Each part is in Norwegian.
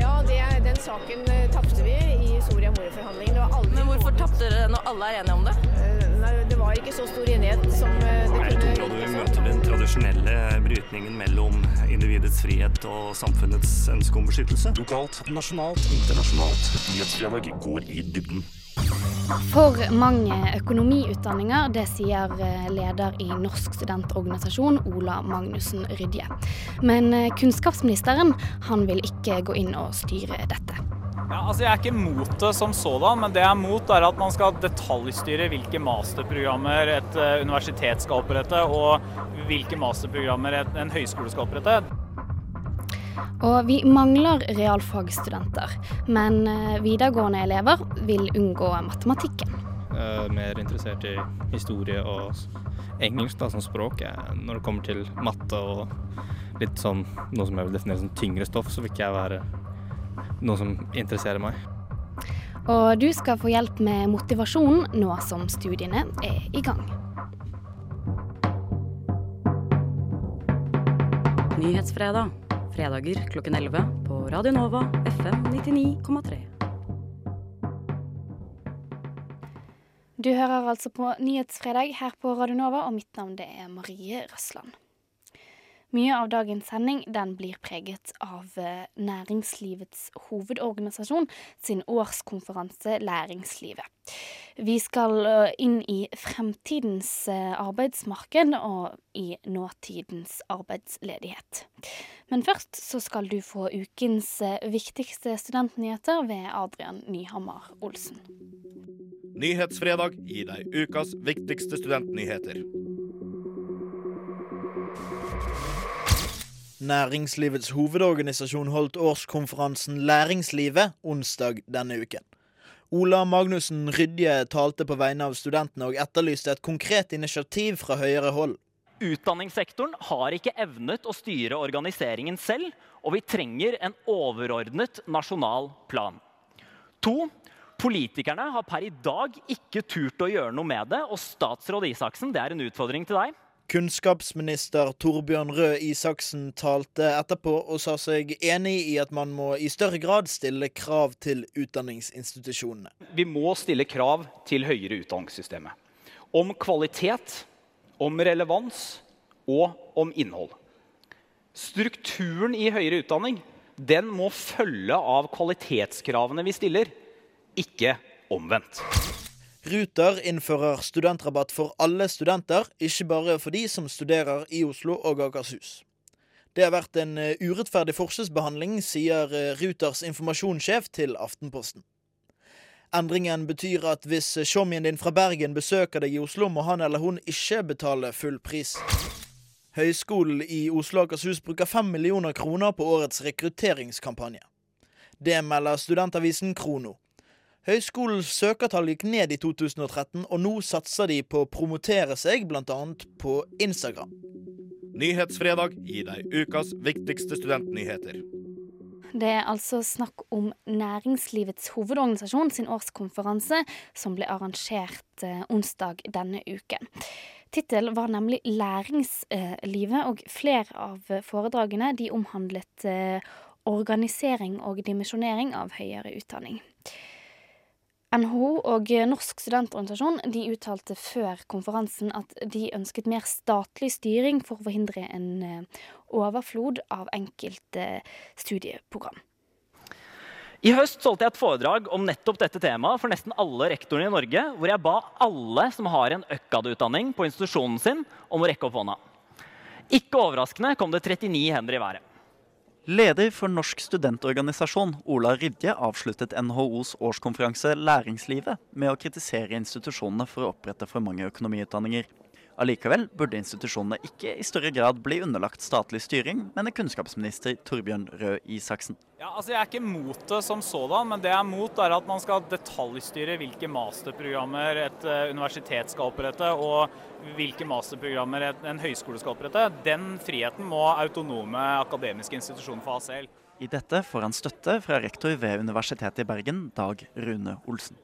Ja, det, den saken eh, tapte vi i Soria Moria-forhandlingene. Men hvorfor tapte dere når alle er enige om det? Eh, Nei, det var ikke så stor enighet som det kunne Jeg tror du møter den tradisjonelle brytningen mellom individets frihet og samfunnets ønske om beskyttelse. Lokalt, nasjonalt, internasjonalt. Nyhetsdialog går i dybden. For mange økonomiutdanninger, det sier eh, leder i Norsk studentorganisasjon, Ola Magnussen Rydje. Men eh, kunnskapsministeren han vil ikke gå inn og styre dette. Ja, altså Jeg er ikke mot det som sådan, men det jeg er mot er at man skal detaljstyre hvilke masterprogrammer et eh, universitet skal opprette, og hvilke masterprogrammer en høyskole skal opprette. Og vi mangler realfagsstudenter, men eh, videregående elever vil unngå matematikken. eh, mer interessert i historie og engelsk da, som språk. Når det kommer til matte og litt sånn noe som jeg vil definere som tyngre stoff, så vil ikke jeg være noe som interesserer meg. Og du skal få hjelp med motivasjonen nå som studiene er i gang. Nyhetsfredag. Fredager klokken 11 på Radio Nova FM 99,3. Du hører altså på Nyhetsfredag her på Radio Nova, og mitt navn det er Marie Røsland. Mye av dagens sending den blir preget av eh, Næringslivets hovedorganisasjon sin årskonferanse Læringslivet. Vi skal eh, inn i fremtidens eh, arbeidsmarked og i nåtidens arbeidsledighet. Men først så skal du få ukens viktigste studentnyheter ved Adrian Nyhammer Olsen. Nyhetsfredag gir deg ukas viktigste studentnyheter. Næringslivets hovedorganisasjon holdt årskonferansen Læringslivet onsdag denne uken. Ola Magnussen Rydje talte på vegne av studentene og etterlyste et konkret initiativ fra høyere hold. Utdanningssektoren har ikke evnet å styre organiseringen selv, og vi trenger en overordnet nasjonal plan. To, politikerne har per i dag ikke turt å gjøre noe med det, og statsråd Isaksen, det er en utfordring til deg. Kunnskapsminister Torbjørn Røe Isaksen talte etterpå og sa seg enig i at man må i større grad stille krav til utdanningsinstitusjonene. Vi må stille krav til høyere utdanningssystemet. Om kvalitet, om relevans og om innhold. Strukturen i høyere utdanning den må følge av kvalitetskravene vi stiller, ikke omvendt. Ruter innfører studentrabatt for alle studenter, ikke bare for de som studerer i Oslo og Akershus. Det har vært en eh, urettferdig forskjellsbehandling, sier eh, Ruters informasjonssjef til Aftenposten. Endringen betyr at hvis showmien din fra Bergen besøker deg i Oslo, må han eller hun ikke betale full pris. Høgskolen i Oslo og Akershus bruker fem millioner kroner på årets rekrutteringskampanje. Det melder studentavisen Krono. Høgskolens søkertall gikk ned i 2013, og nå satser de på å promotere seg, bl.a. på Instagram. Nyhetsfredag gir deg ukas viktigste studentnyheter. Det er altså snakk om Næringslivets hovedorganisasjon sin årskonferanse, som ble arrangert eh, onsdag denne uken. Tittelen var nemlig Læringslivet, og flere av foredragene de omhandlet eh, organisering og dimensjonering av høyere utdanning. NHO og Norsk studentorganisasjon de uttalte før konferansen at de ønsket mer statlig styring for å forhindre en eh, overflod av enkelte studieprogram. I høst solgte jeg et foredrag om nettopp dette temaet for nesten alle rektorene i Norge, hvor jeg ba alle som har en ØKAD-utdanning på institusjonen sin, om å rekke opp hånda. Ikke overraskende kom det 39 hender i været. Leder for Norsk studentorganisasjon, Ola Rydje, avsluttet NHOs årskonferanse Læringslivet med å kritisere institusjonene for å opprette for mange økonomiutdanninger. Allikevel burde institusjonene ikke i større grad bli underlagt statlig styring, mener kunnskapsminister Torbjørn Røe Isaksen. Ja, altså Jeg er ikke mot det som sådan, men det jeg er mot er at man skal detaljstyre hvilke masterprogrammer et uh, universitet skal opprette og hvilke masterprogrammer en høyskole skal opprette. Den friheten må autonome akademiske institusjoner få ha selv. I dette får han støtte fra rektor ved Universitetet i Bergen, Dag Rune Olsen.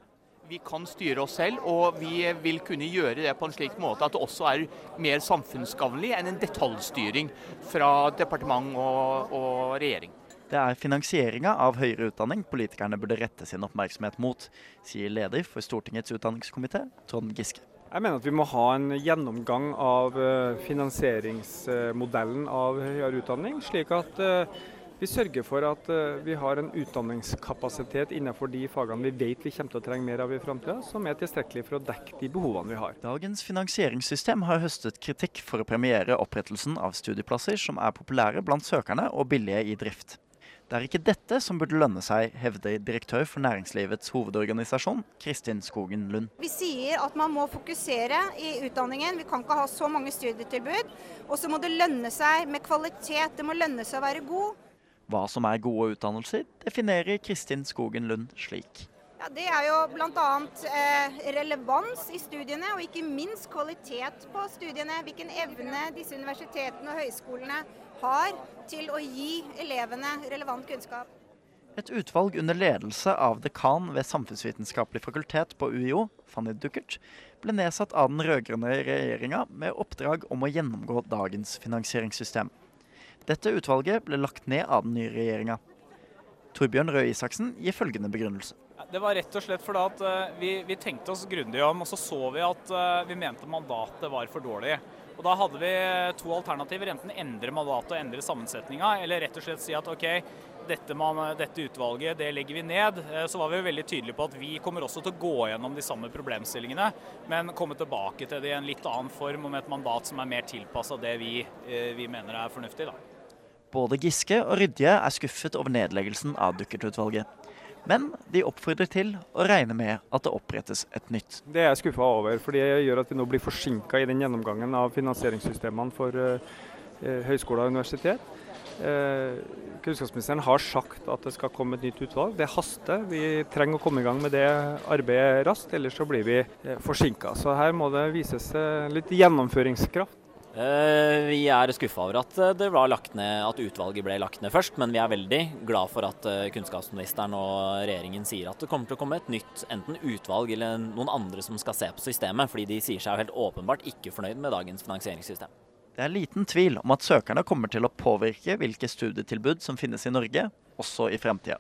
Vi kan styre oss selv, og vi vil kunne gjøre det på en slik måte at det også er mer samfunnsgavnlig enn en detaljstyring fra departement og, og regjering. Det er finansieringa av høyere utdanning politikerne burde rette sin oppmerksomhet mot, sier leder for Stortingets utdanningskomité, Trond Giske. Jeg mener at vi må ha en gjennomgang av eh, finansieringsmodellen av høyere utdanning, slik at eh, vi sørger for at uh, vi har en utdanningskapasitet innenfor de fagene vi vet vi kommer til å trenge mer av i framtida, som er tilstrekkelig for å dekke de behovene vi har. Dagens finansieringssystem har høstet kritikk for å premiere opprettelsen av studieplasser som er populære blant søkerne og billige i drift. Det er ikke dette som burde lønne seg, hevder direktør for næringslivets hovedorganisasjon, Kristin Skogen Lund. Vi sier at man må fokusere i utdanningen. Vi kan ikke ha så mange studietilbud. Og så må det lønne seg med kvalitet. Det må lønne seg å være god. Hva som er gode utdannelser, definerer Kristin Skogen Lund slik. Ja, det er jo bl.a. Eh, relevans i studiene, og ikke minst kvalitet på studiene. Hvilken evne disse universitetene og høyskolene har til å gi elevene relevant kunnskap. Et utvalg under ledelse av dekan ved Samfunnsvitenskapelig fakultet på UiO, Fanny Duckert, ble nedsatt av den rød-grønne regjeringa med oppdrag om å gjennomgå dagens finansieringssystem. Dette utvalget ble lagt ned av den nye regjeringa. Torbjørn Røe Isaksen gir følgende begrunnelse. Det var rett og slett fordi at uh, vi, vi, tenkte oss grundig om, og så så vi at uh, vi mente mandatet var for dårlig. Og Da hadde vi to alternativer. Enten endre mandatet og endre sammensetninga, eller rett og slett si at OK, dette, man, dette, utvalget det legger vi ned. Så var vi veldig tydelige på at vi kommer også til å gå gjennom de samme problemstillingene, men komme tilbake til det i en litt annen form og med et mandat som er mer tilpassa det vi, vi mener er fornuftig. da. Både Giske og Rydje er skuffet over nedleggelsen av Dukkert-utvalget. Men de oppfordrer til å regne med at det opprettes et nytt. Det er jeg skuffa over, for det gjør at vi nå blir forsinka i den gjennomgangen av finansieringssystemene for uh, høyskoler og universitet. Eh, kunnskapsministeren har sagt at det skal komme et nytt utvalg. Det haster. Vi trenger å komme i gang med det arbeidet raskt, ellers så blir vi eh, forsinka. Så her må det vises litt gjennomføringskraft. Eh, vi er skuffa over at, lagt ned, at utvalget ble lagt ned først, men vi er veldig glad for at eh, kunnskapsministeren og regjeringen sier at det kommer til å komme et nytt enten utvalg eller noen andre som skal se på systemet, fordi de sier seg helt åpenbart ikke fornøyd med dagens finansieringssystem. Det er liten tvil om at søkerne kommer til å påvirke hvilke studietilbud som finnes i Norge, også i fremtida.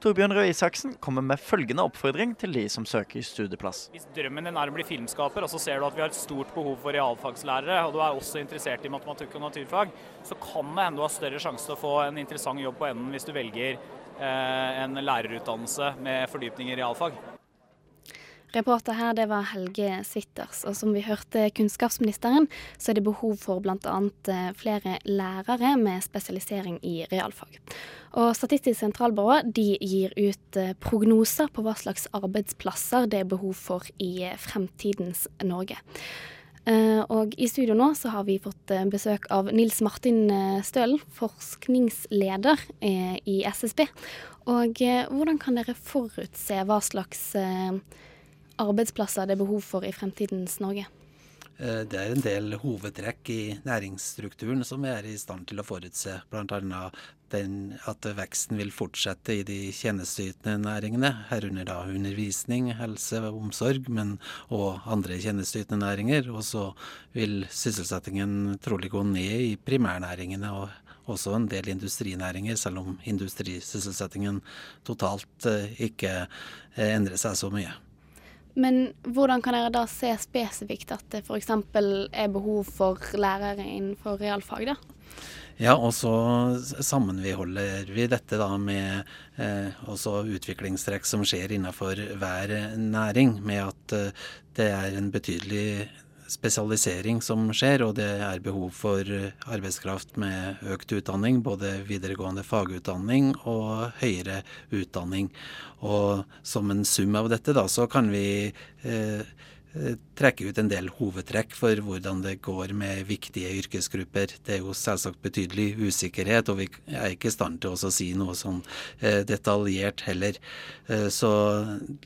Torbjørn Røe Isaksen kommer med følgende oppfordring til de som søker studieplass. Hvis drømmen din er å bli filmskaper, og så ser du at vi har et stort behov for realfagslærere, og du er også interessert i matematikk og naturfag, så kan det hende du har større sjanse til å få en interessant jobb på enden hvis du velger eh, en lærerutdannelse med fordypning i realfag. Reporter her det var Helge Switters. Og som vi hørte kunnskapsministeren, så er det behov for bl.a. Eh, flere lærere med spesialisering i realfag. Og Statistisk sentralbyrå de gir ut eh, prognoser på hva slags arbeidsplasser det er behov for i eh, fremtidens Norge. Og i studio nå så har vi fått besøk av Nils Martin Stølen, forskningsleder i SSB. Og hvordan kan dere forutse hva slags arbeidsplasser det er behov for i fremtidens Norge? Eh, det er en del hovedtrekk i næringsstrukturen som vi er i stand til å forutse. Bl.a. at veksten vil fortsette i de tjenesteytende næringene, herunder da undervisning, helse og omsorg, men og andre tjenesteytende næringer. Og så vil sysselsettingen trolig gå ned i primærnæringene og også en del industrinæringer, selv om industrisysselsettingen totalt eh, ikke eh, endrer seg så mye. Men hvordan kan dere da se spesifikt at det f.eks. er behov for lærere innenfor realfag, da? Ja, og så sammenholder vi dette da med eh, også utviklingstrekk som skjer innenfor hver næring, med at eh, det er en betydelig spesialisering som skjer, og det er behov for arbeidskraft med økt utdanning, både videregående fagutdanning og høyere utdanning. Og som en sum av dette, da, så kan vi eh, eh, trekke ut en del hovedtrekk for hvordan det går med viktige yrkesgrupper. Det er jo selvsagt betydelig usikkerhet, og vi er ikke i stand til å si noe sånn eh, detaljert heller. Eh, så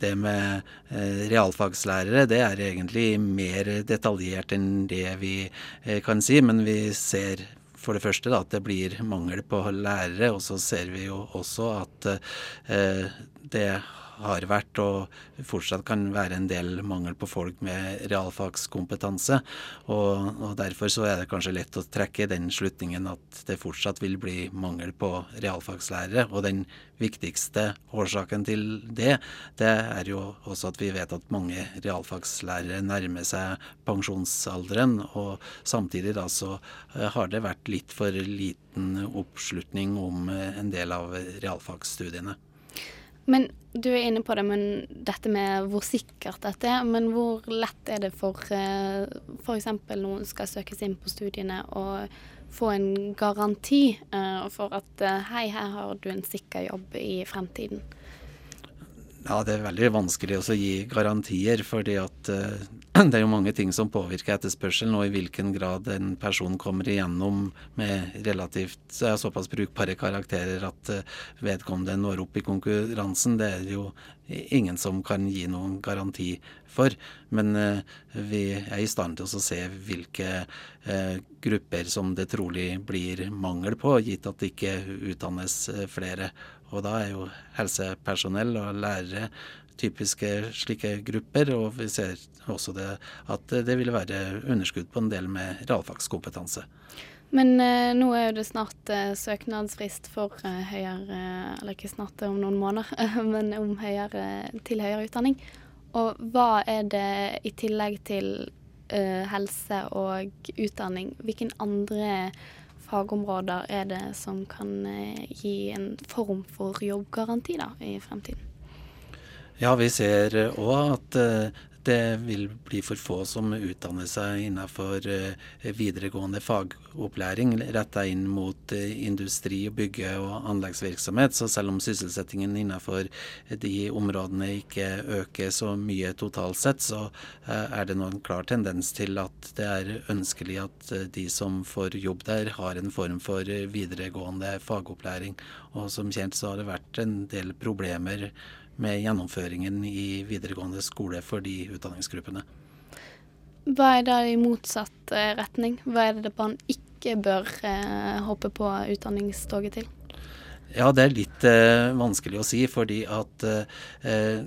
det med eh, realfagslærere, det er egentlig mer detaljert enn det vi eh, kan si, men vi ser for det første da, at det blir mangel på lærere, og så ser vi jo også at eh, det har vært og fortsatt kan være en del mangel på folk med realfagskompetanse. Og, og, Derfor så er det kanskje lett å trekke den slutningen at det fortsatt vil bli mangel på realfagslærere. Og den viktigste årsaken til det, det er jo også at vi vet at mange realfagslærere nærmer seg pensjonsalderen. Og samtidig da så eh, har det vært litt for liten oppslutning om eh, en del av realfagsstudiene. Men du er inne på det, men dette med hvor sikkert dette er. Men hvor lett er det for uh, f.eks. noen skal søkes inn på studiene og få en garanti uh, for at uh, hei, her har du en sikker jobb i fremtiden? Ja, Det er veldig vanskelig å gi garantier, fordi at uh, det er jo mange ting som påvirker etterspørselen, og i hvilken grad en person kommer igjennom med relativt uh, såpass brukbare karakterer at uh, vedkommende når opp i konkurransen. Det er jo ingen som kan gi noen garanti for. Men vi er i stand til å se hvilke grupper som det trolig blir mangel på, gitt at det ikke utdannes flere. Og da er jo helsepersonell og lærere typiske slike grupper. Og vi ser også det, at det vil være underskudd på en del med realfagskompetanse. Men eh, nå er jo det snart eh, søknadsfrist for eh, høyere Eller ikke snart, om noen måneder, men om høyere, til høyere utdanning. Og hva er det i tillegg til eh, helse og utdanning, hvilken andre fagområder er det som kan eh, gi en form for jobbgaranti da, i fremtiden? Ja, vi ser òg at eh, det vil bli for få som utdanner seg innenfor eh, videregående fagopplæring retta inn mot industri, bygge- og anleggsvirksomhet. Så selv om sysselsettingen innenfor de områdene ikke øker så mye totalt sett, så er det nå en klar tendens til at det er ønskelig at de som får jobb der, har en form for videregående fagopplæring. Og som kjent så har det vært en del problemer med gjennomføringen i videregående skole for de utdanningsgruppene. Hva er da i motsatt eh, retning? Hva er det man ikke bør eh, hoppe på utdanningstoget til? Ja, det er litt eh, vanskelig å si, fordi at eh, Eh,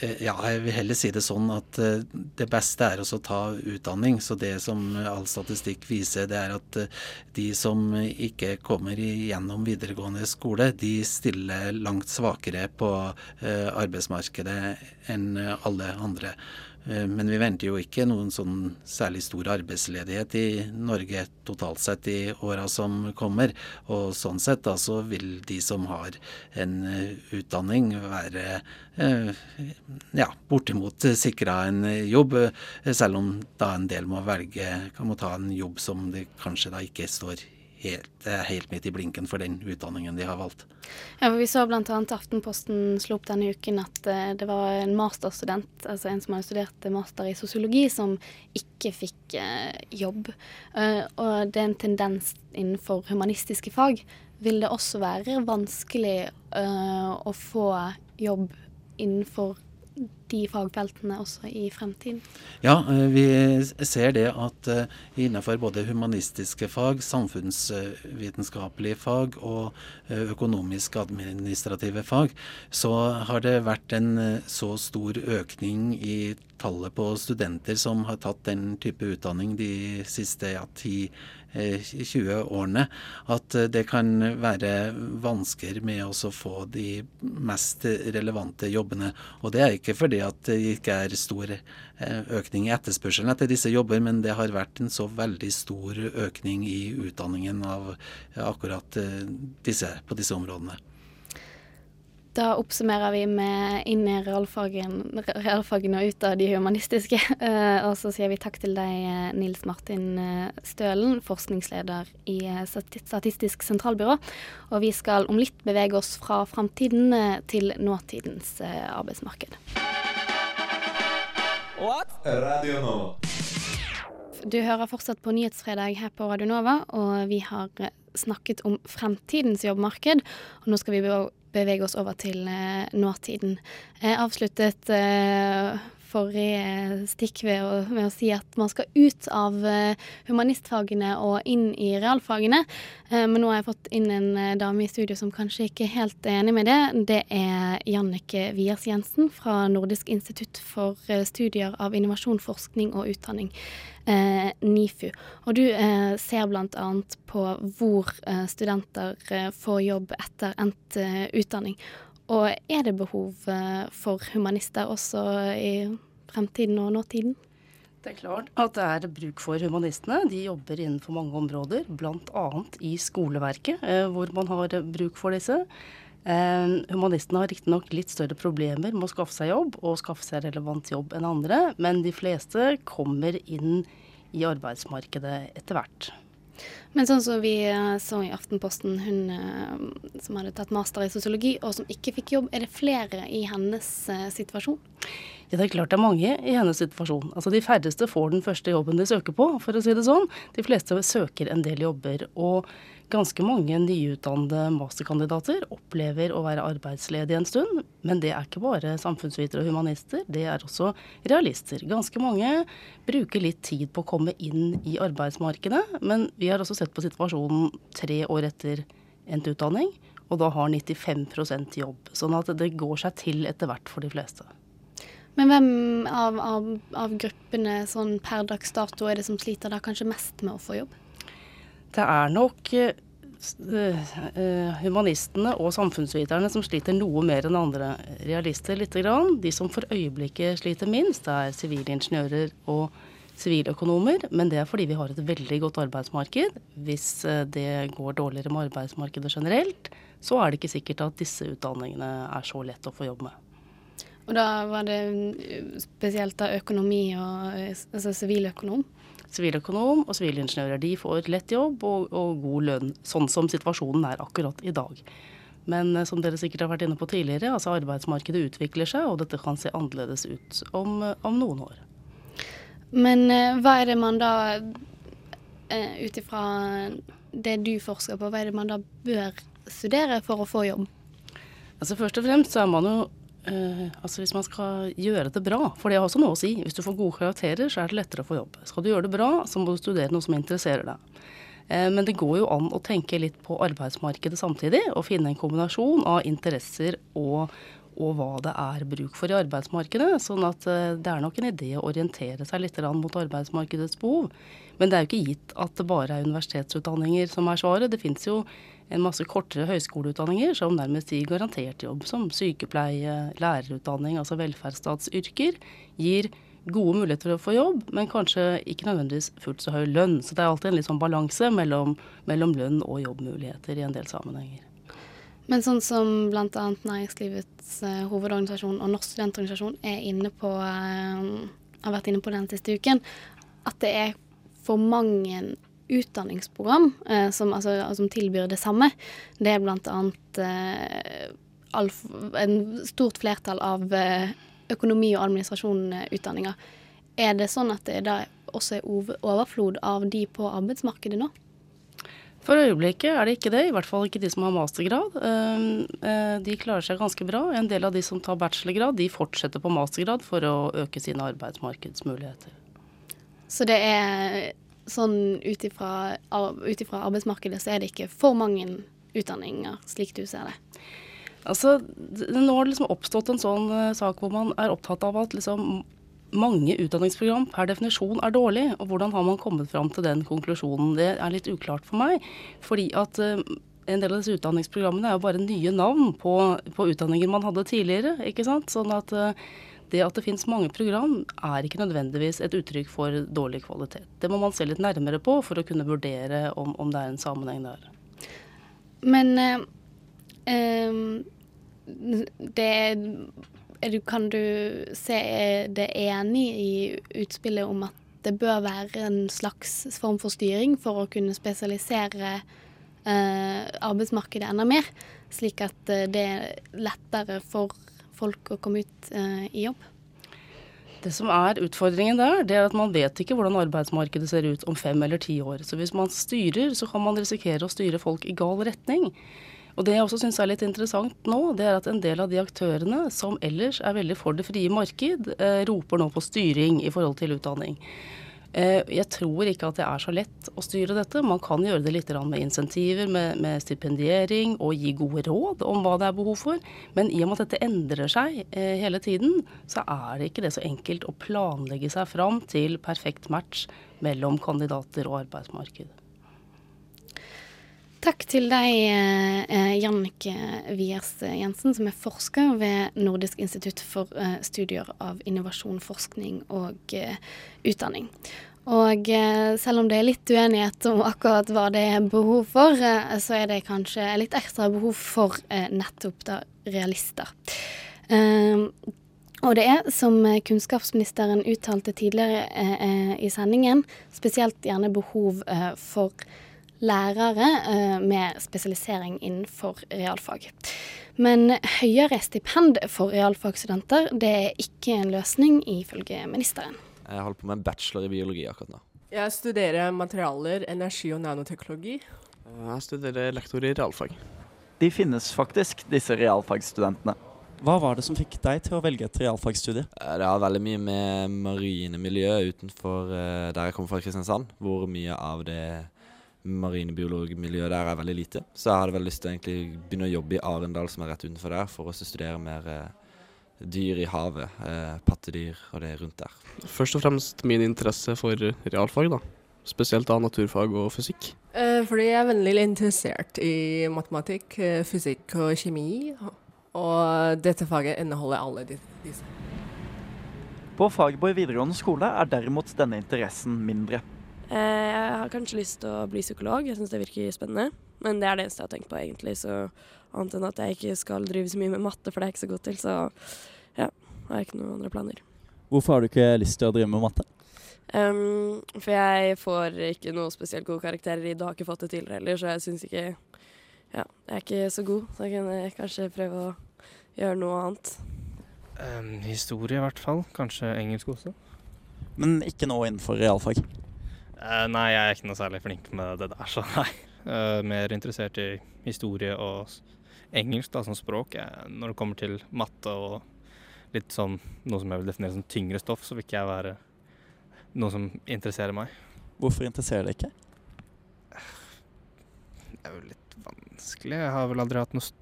ja, jeg vil heller si det sånn at eh, det beste er å ta utdanning. Så det som all statistikk viser, det er at eh, de som ikke kommer gjennom videregående skole, de stiller langt svakere på arbeidsmarkedet enn alle andre. Eh, men vi venter jo ikke noen sånn særlig stor arbeidsledighet i Norge totalt sett i åra som kommer. Og sånn sett da så vil de som har en eh, utdanning være eh, ja, bortimot sikra en jobb, selv om da en del må velge, kan må ta en jobb som det kanskje da ikke står helt, helt midt i blinken for den utdanningen de har valgt. Ja, for Vi så bl.a. Aftenposten slo opp denne uken at uh, det var en masterstudent, altså en som hadde studert master i sosiologi, som ikke fikk uh, jobb. Uh, og det er en tendens innenfor humanistiske fag. Vil det også være vanskelig å få jobb innenfor de fagfeltene også i fremtiden? Ja, eh, vi ser det at eh, innenfor både humanistiske fag, samfunnsvitenskapelige fag og økonomisk-administrative fag, så har det vært en så stor økning i tallet på studenter som har tatt den type utdanning de siste ja, 10-20 eh, årene, at eh, det kan være vansker med å få de mest relevante jobbene. Og Det er ikke fordi at det ikke er stor eh, økning i etterspørselen etter disse jobber, men det har vært en så veldig stor økning i utdanningen av akkurat disse, på disse områdene. Da oppsummerer vi med inn i realfagene og ut av de humanistiske. Og så sier vi takk til deg, eh, Nils Martin eh, Stølen, forskningsleder i Statistisk sentralbyrå. Og vi skal om litt bevege oss fra framtiden til nåtidens arbeidsmarked. Radio Nova. Du hører fortsatt på Nyhetsfredag her på Radio Nova, og vi har eh, snakket om fremtidens jobbmarked. Og nå skal vi bevege oss over til eh, nåtiden. Jeg avsluttet eh, forrige stikk ved å, ved å si at man skal ut av eh, humanistfagene og inn i realfagene. Eh, men nå har jeg fått inn en eh, dame i studio som kanskje ikke er helt enig med det. Det er Jannike Viers Jensen fra Nordisk institutt for eh, studier av innovasjon, forskning og utdanning. Eh, NIFU. Og du eh, ser bl.a. på hvor eh, studenter eh, får jobb etter endt eh, utdanning. Og er det behov eh, for humanister også i fremtiden og nåtiden? Det er klart at det er bruk for humanistene. De jobber innenfor mange områder, bl.a. i skoleverket, eh, hvor man har bruk for disse. Eh, humanistene har riktignok litt større problemer med å skaffe seg jobb, og skaffe seg relevant jobb enn andre, men de fleste kommer inn i arbeidsmarkedet etter hvert. Men sånn som vi eh, så i Aftenposten, hun eh, som hadde tatt master i sosiologi og som ikke fikk jobb, er det flere i hennes eh, situasjon? Ja, det er klart det er mange i hennes situasjon. Altså De færreste får den første jobben de søker på, for å si det sånn. De fleste søker en del jobber. Og ganske mange nyutdannede masterkandidater opplever å være arbeidsledige en stund. Men det er ikke bare samfunnsvitere og humanister, det er også realister. Ganske mange bruker litt tid på å komme inn i arbeidsmarkedet. Men vi har også sett på situasjonen tre år etter endt utdanning, og da har 95% jobb. Sånn at det går seg til etter hvert for de fleste. Men hvem av, av, av gruppene sånn per dags dato er det som sliter da kanskje mest med å få jobb? Det er nok humanistene og samfunnsviterne som sliter noe mer enn andre realister grann. De som for øyeblikket sliter minst, er sivilingeniører og siviløkonomer. Men det er fordi vi har et veldig godt arbeidsmarked. Hvis eh, det går dårligere med arbeidsmarkedet generelt, så er det ikke sikkert at disse utdanningene er så lett å få jobb med. Og da var det mm, spesielt da økonomi og eh, altså siviløkonom? Siviløkonom og sivilingeniører de får lett jobb og, og god lønn, sånn som situasjonen er akkurat i dag. Men eh, som dere sikkert har vært inne på tidligere, altså arbeidsmarkedet utvikler seg, og dette kan se annerledes ut om, eh, om noen år. Men eh, hva er det man da, ut ifra det du forsker på, hva er det man da bør studere for å få jobb? Altså Først og fremst så er man jo eh, altså Hvis man skal gjøre det bra, for det har også noe å si. Hvis du får gode karakterer, så er det lettere å få jobb. Skal du gjøre det bra, så må du studere noe som interesserer deg. Uh, men det går jo an å tenke litt på arbeidsmarkedet samtidig, og finne en kombinasjon av interesser og, og hva det er bruk for i arbeidsmarkedet. Sånn at uh, det er nok en idé å orientere seg litt mot arbeidsmarkedets behov. Men det er jo ikke gitt at det bare er universitetsutdanninger som er svaret. Det fins jo en masse kortere høyskoleutdanninger som nærmest gir garantert jobb, som sykepleie, lærerutdanning, altså velferdsstatsyrker, gir gode muligheter for å få jobb, men kanskje ikke nødvendigvis fullt så høy lønn. Så det er alltid en litt sånn balanse mellom, mellom lønn og jobbmuligheter i en del sammenhenger. Men sånn som bl.a. Næringslivets eh, hovedorganisasjon og Norsk studentorganisasjon er inne på, eh, har vært inne på den siste uken, at det er for mange utdanningsprogram eh, som, altså, som tilbyr det samme. Det er bl.a. Eh, en stort flertall av eh, økonomi- og administrasjonsutdanninger. Er det sånn at det da også er overflod av de på arbeidsmarkedet nå? For øyeblikket er det ikke det, i hvert fall ikke de som har mastergrad. Eh, eh, De klarer seg ganske bra. En del av de som tar bachelorgrad, de fortsetter på mastergrad for å øke sine arbeidsmarkedsmuligheter. Så det er sånn ut ifra arbeidsmarkedet så er det ikke for mange utdanninger, slik du ser det. Altså, Nå har det liksom oppstått en sånn eh, sak hvor man er opptatt av at liksom mange utdanningsprogram per definisjon er dårlig. Og hvordan har man kommet fram til den konklusjonen? Det er litt uklart for meg. Fordi at eh, en del av disse utdanningsprogrammene er jo bare nye navn på, på utdanninger man hadde tidligere. ikke sant? Sånn at eh, det at det finnes mange program er ikke nødvendigvis et uttrykk for dårlig kvalitet. Det må man se litt nærmere på for å kunne vurdere om, om det er en sammenheng der. Men eh, em, det du, Kan du se det enig i utspillet om at det bør være en slags form for styring for å kunne spesialisere eh, arbeidsmarkedet enda mer, slik at eh, det er lettere for folk å komme ut eh, i jobb? Det som er utfordringen der, det er at man vet ikke hvordan arbeidsmarkedet ser ut om fem eller ti år. Så hvis man styrer, så kan man risikere å styre folk i gal retning. Og det jeg også syns er litt interessant nå, det er at en del av de aktørene som ellers er veldig for det frie marked, eh, roper nå på styring i forhold til utdanning. Eh, jeg tror ikke at det er så lett å styre dette. Man kan gjøre det litt med insentiver, med, med, stipendiering og gi gode råd om hva det er behov for. Men i og med at dette endrer seg eh, hele tiden, så er det ikke det så enkelt å planlegge seg fram til perfekt match mellom kandidater og arbeidsmarked. Takk til deg, eh, Jannike Wiers Jensen, som er forsker ved Nordisk institutt for eh, studier av innovasjon, forskning og eh, utdanning. Og eh, selv om det er litt uenighet om akkurat hva det er behov for, eh, så er det kanskje litt ekstra behov for eh, nettopp da realister. og det er, som kunnskapsministeren uttalte tidligere i sendingen, spesielt gjerne behov for lærere eh, med spesialisering innenfor realfag. Men høyere stipend for realfagsstudenter det er ikke en løsning, ifølge ministeren. Jeg holder på med en bachelor i biologi akkurat nå. Jeg studerer materialer, energi og nanoteknologi. Eh, jeg studerer lektor i realfag. De finnes faktisk, disse realfagsstudentene. Hva var det som fikk deg til å velge et realfagsstudie? Eh, det har veldig mye med marine miljø utenfor der jeg kommer fra, Kristiansand. Hvor mye av det marinebiologmiljøet der er veldig lite. Så jeg hadde vel lyst til å egentlig begynne å jobbe i Arendal, som er rett utenfor der, for å studere mer eh, dyr i havet. Eh, pattedyr og det rundt der. Først og fremst min interesse for realfag, da. Spesielt da naturfag og fysikk. Eh, fordi jeg er veldig interessert i matematikk, eh, fysikk og kjemi. Og dette faget inneholder alle disse. På Fagerborg videregående skole er derimot denne interessen mindre. Eh, jeg har kanskje lyst til å bli psykolog, jeg syns det virker spennende. Men det er det eneste jeg har tenkt på, egentlig. Så annet enn at jeg ikke skal drive så mye med matte, for det er jeg ikke så god til, så ja, har jeg ikke noen andre planer. Hvorfor har du ikke lyst til å drive med matte? Um, for jeg får ikke noe spesielt gode karakterer i det, har ikke fått det tidligere heller, så jeg syns ikke Ja, jeg er ikke så god, så jeg kan kanskje prøve å gjøre noe annet. Um, historie i hvert fall. Kanskje engelsk også. Men ikke noe innenfor realfag? Uh, nei, jeg er ikke noe særlig flink med det der, så nei. Uh, mer interessert i historie og engelsk da, som språk. Jeg, når det kommer til matte og litt sånn noe som jeg vil definere som tyngre stoff, så vil ikke jeg være noe som interesserer meg. Hvorfor interesserer det ikke? Det er jo litt vanskelig. Jeg har vel aldri hatt noe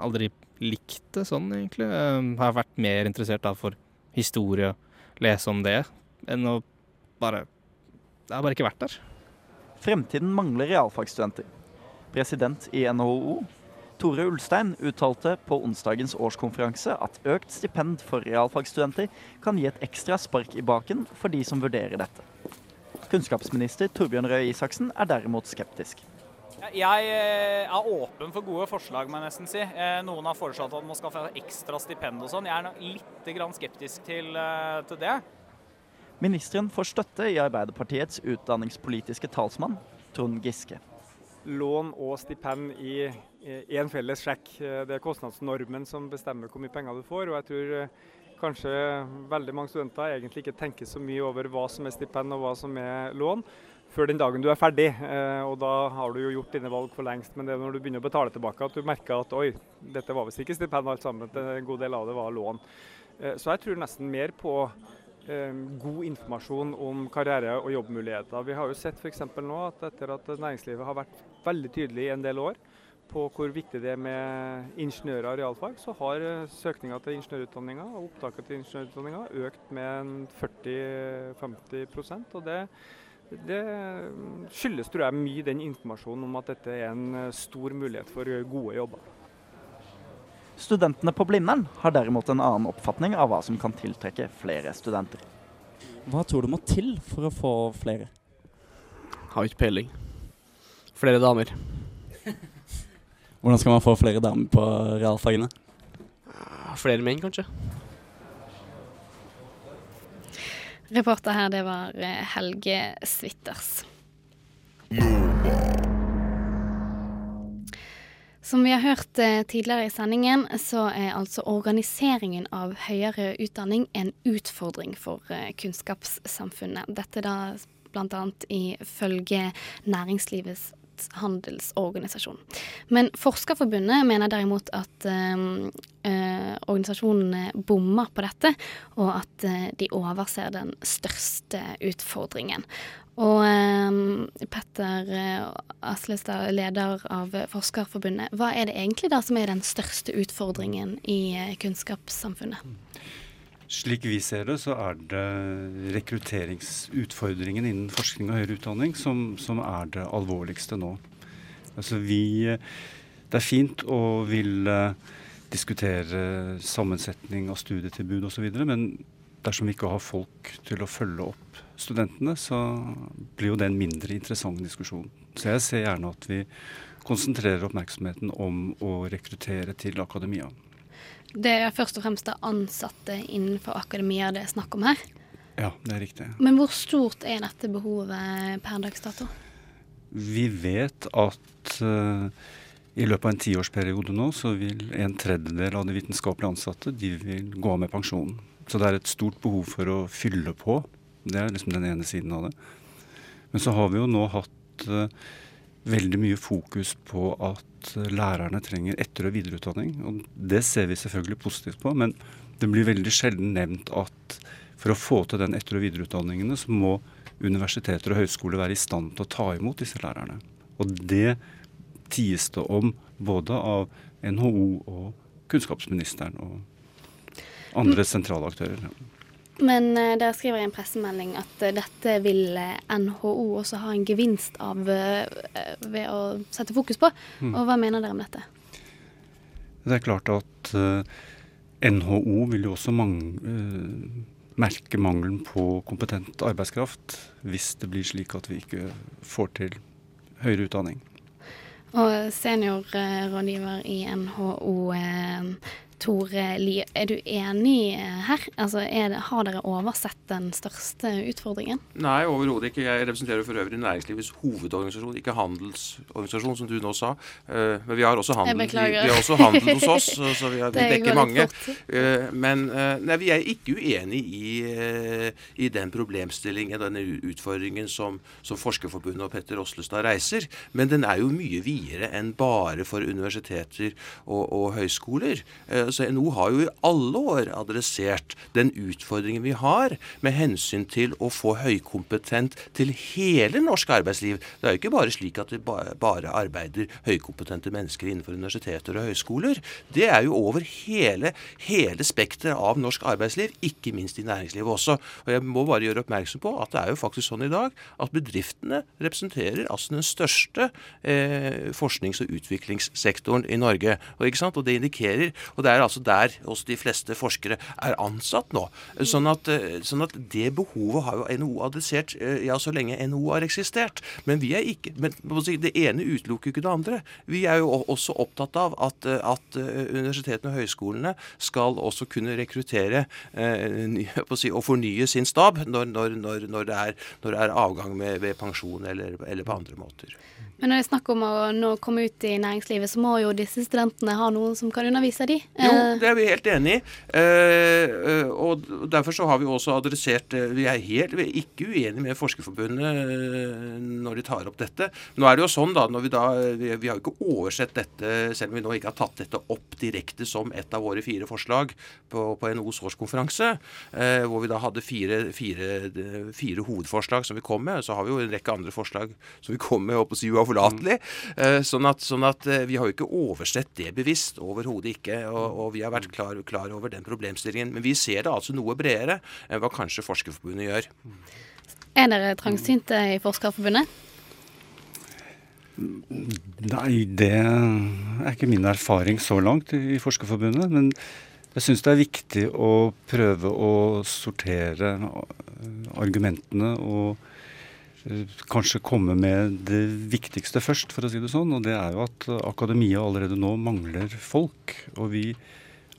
Aldri likt det sånn, egentlig. Jeg har vært mer interessert da for historie, lese om det, enn å bare det har bare ikke vært der. Fremtiden mangler realfagsstudenter. President i NHO, Tore Ulstein, uttalte på onsdagens årskonferanse at økt stipend for realfagsstudenter kan gi et ekstra spark i baken for de som vurderer dette. Kunnskapsminister Torbjørn Røe Isaksen er derimot skeptisk. Jeg eh, er åpen for gode forslag, må jeg nesten si. Eh, noen har foreslått at man skal få ekstra stipend og sånn. Jeg er litt skeptisk til, eh, til det. Ministeren får støtte i Arbeiderpartiets utdanningspolitiske talsmann, Trond Giske. Lån og stipend i én felles sjekk. Det er kostnadsnormen som bestemmer hvor mye penger du får. og jeg tror eh, kanskje veldig mange studenter egentlig ikke tenker så mye over hva som er stipend og hva som er lån, før den dagen du er ferdig. Eh, og da har du jo gjort dine valg for lengst. Men det er når du begynner å betale tilbake at du merker at oi, dette var visst ikke stipend alt sammen. En god del av det var lån. Eh, så jeg tror nesten mer på god informasjon om karriere- og jobbmuligheter. Vi har jo sett f.eks. nå at etter at næringslivet har vært veldig tydelig i en del år på hvor viktig det er med ingeniører og realfag, så har eh, søkninga til ingeniørutdanninga og opptaket til ingeniørutdanninga økt med 40-50 og det, det skyldes tror jeg, mye den informasjonen om at dette er en eh, stor mulighet for gode jobber. Studentene på Blindern har derimot en annen oppfatning av hva som kan tiltrekke flere studenter. Hva tror du må til for å få flere? Har ikke peiling. Flere damer. Hvordan skal man få flere damer på realfagene? Flere menn, kanskje. Reporter her, det var eh, Helge Switters. Som vi har hørt eh, tidligere i sendingen, så er altså organiseringen av høyere utdanning en utfordring for eh, kunnskapssamfunnet. Dette da bl.a. ifølge Næringslivets handelsorganisasjon. Men Forskerforbundet mener derimot at eh, organisasjonene bommer på dette, og at de overser den største utfordringen. Og eh, Petter eh, Aslestad, leder av Forskerforbundet, hva er det egentlig da som er den største utfordringen i eh, kunnskapssamfunnet? Slik vi ser det, så er det rekrutteringsutfordringen innen forskning og høyere utdanning som, som er det alvorligste nå. Altså vi, det er fint å ville diskutere sammensetning av studietilbud osv., men dersom vi ikke har folk til å følge opp studentene, så blir jo det en mindre interessant diskusjon. Så jeg ser gjerne at vi konsentrerer oppmerksomheten om å rekruttere til akademia. Det er først og fremst det ansatte innenfor akademia det er snakk om her. Ja, det er riktig. Men hvor stort er dette behovet per dags dato? Vi vet at uh, i løpet av en tiårsperiode nå så vil en tredjedel av de vitenskapelig ansatte de vil gå av med pensjon. Så det er et stort behov for å fylle på. Det er liksom den ene siden av det. Men så har vi jo nå hatt uh, veldig mye fokus på at uh, lærerne trenger etter- og videreutdanning. Og det ser vi selvfølgelig positivt på, men det blir veldig sjelden nevnt at for å få til den etter- og videreutdanningene, så må universiteter og høyskoler være i stand til å ta imot disse lærerne. Og det ties det om både av NHO og kunnskapsministeren og andre sentrale aktører. Men der dere skriver i en pressemelding at uh, dette vil uh, NHO også ha en gevinst av ved å sette fokus på. Mm. Og hva mener dere om dette? Det er klart at NHO vil jo også mange merke mangelen på kompetent arbeidskraft hvis det blir slik at vi ikke får til høyere utdanning. Og seniorrådgiver i NHO, Tore Lier, er du enig her? Altså, det, har dere oversett den største utfordringen? Nei, overhodet ikke. Jeg representerer for øvrig næringslivets hovedorganisasjon, ikke handelsorganisasjon, som du nå sa. Uh, men vi har også handel, vi, vi har også handel hos oss, så, vi, har, vi dekker mange. Uh, men uh, nei, vi er ikke uenig i, i den problemstillingen, denne utfordringen som, som Forskerforbundet og Petter Oslestad reiser. Men den er jo mye videre enn bare for universiteter og, og høyskoler. Så NHO har jo i alle år adressert den utfordringen vi har med hensyn til å få høykompetent til hele norsk arbeidsliv. Det er jo ikke bare slik at det bare arbeider høykompetente mennesker innenfor universiteter og høyskoler. Det er jo over hele, hele spekteret av norsk arbeidsliv, ikke minst i næringslivet også. Og jeg må bare gjøre oppmerksom på at det er jo faktisk sånn i dag at bedriftene representerer altså den største eh, forsknings- og utviklingssektoren i Norge. Og, og det indikerer, og det er altså der også de fleste forskere er ansatt nå. Sånn at, sånn at det behovet har jo NHO adressert ja, så lenge NHO har eksistert. Men vi er ikke, men det ene utelukker ikke det andre. Vi er jo også opptatt av at, at universitetene og høyskolene skal også kunne rekruttere eh, og fornye sin stab når, når, når, det, er, når det er avgang med, ved pensjon eller, eller på andre måter. Men når det er snakk om å nå komme ut i næringslivet, så må jo disse studentene ha noen som kan undervise de. Jo, det er vi helt enig i. Eh, og derfor så har vi også adressert Vi er helt vi er ikke uenige med Forskerforbundet når de tar opp dette. Nå er det jo sånn da, når vi da vi, vi har jo ikke oversett dette, selv om vi nå ikke har tatt dette opp direkte som et av våre fire forslag på, på NOs årskonferanse, eh, hvor vi da hadde fire, fire, fire, hovedforslag som vi kom med. Så har vi jo en rekke andre forslag som vi kom med. Si, uforlatelig. Mm. Sånn at, sånn at, vi har jo ikke oversett det bevisst. Overhodet ikke. Og, og, vi har vært klar, klar, over den problemstillingen. Men vi ser det altså noe bredere enn hva kanskje Forskerforbundet gjør. Er dere trangsynte i Forskerforbundet? Nei, det er ikke min erfaring så langt i Forskerforbundet. Men jeg syns det er viktig å prøve å sortere argumentene og kanskje komme med det viktigste først, for å si det sånn. Og det er jo at akademia allerede nå mangler folk. Og vi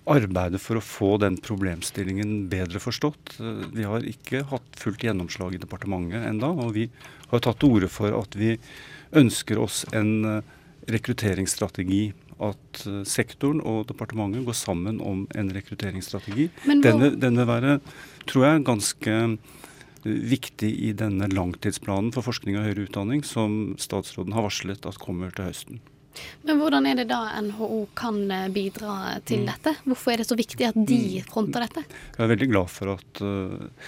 arbeider for å få den problemstillingen bedre forstått. Vi har ikke hatt fullt gjennomslag i departementet enda, og vi har tatt til orde for at vi ønsker oss en rekrutteringsstrategi at uh, sektoren og departementet går sammen om en rekrutteringsstrategi. Den vil være, tror jeg, ganske viktig i denne langtidsplanen for forskning og høyere utdanning som statsråden har varslet at kommer til høsten. Men hvordan er det da NHO kan eh, bidra til mm. dette? Hvorfor er det så viktig at de mm. fronter dette? Jeg er veldig glad for at eh,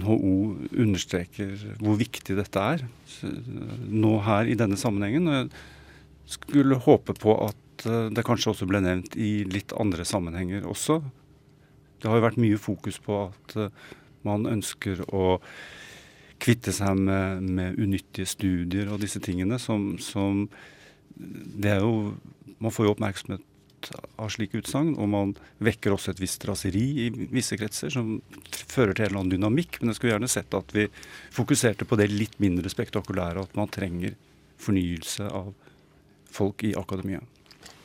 NHO understreker hvor viktig dette er nå her i denne sammenhengen. Og jeg skulle håpe på at uh, det kanskje også ble nevnt i litt andre sammenhenger også. Det har jo vært mye fokus på at man ønsker å kvitte seg med, med, unyttige studier og disse tingene som, som Det er jo Man får jo oppmerksomhet av slike utsagn, og man vekker også et visst raseri i visse kretser, som fører til en eller annen dynamikk. Men jeg skulle gjerne sett at vi fokuserte på det litt mindre spektakulære, at man trenger fornyelse av folk i akademia.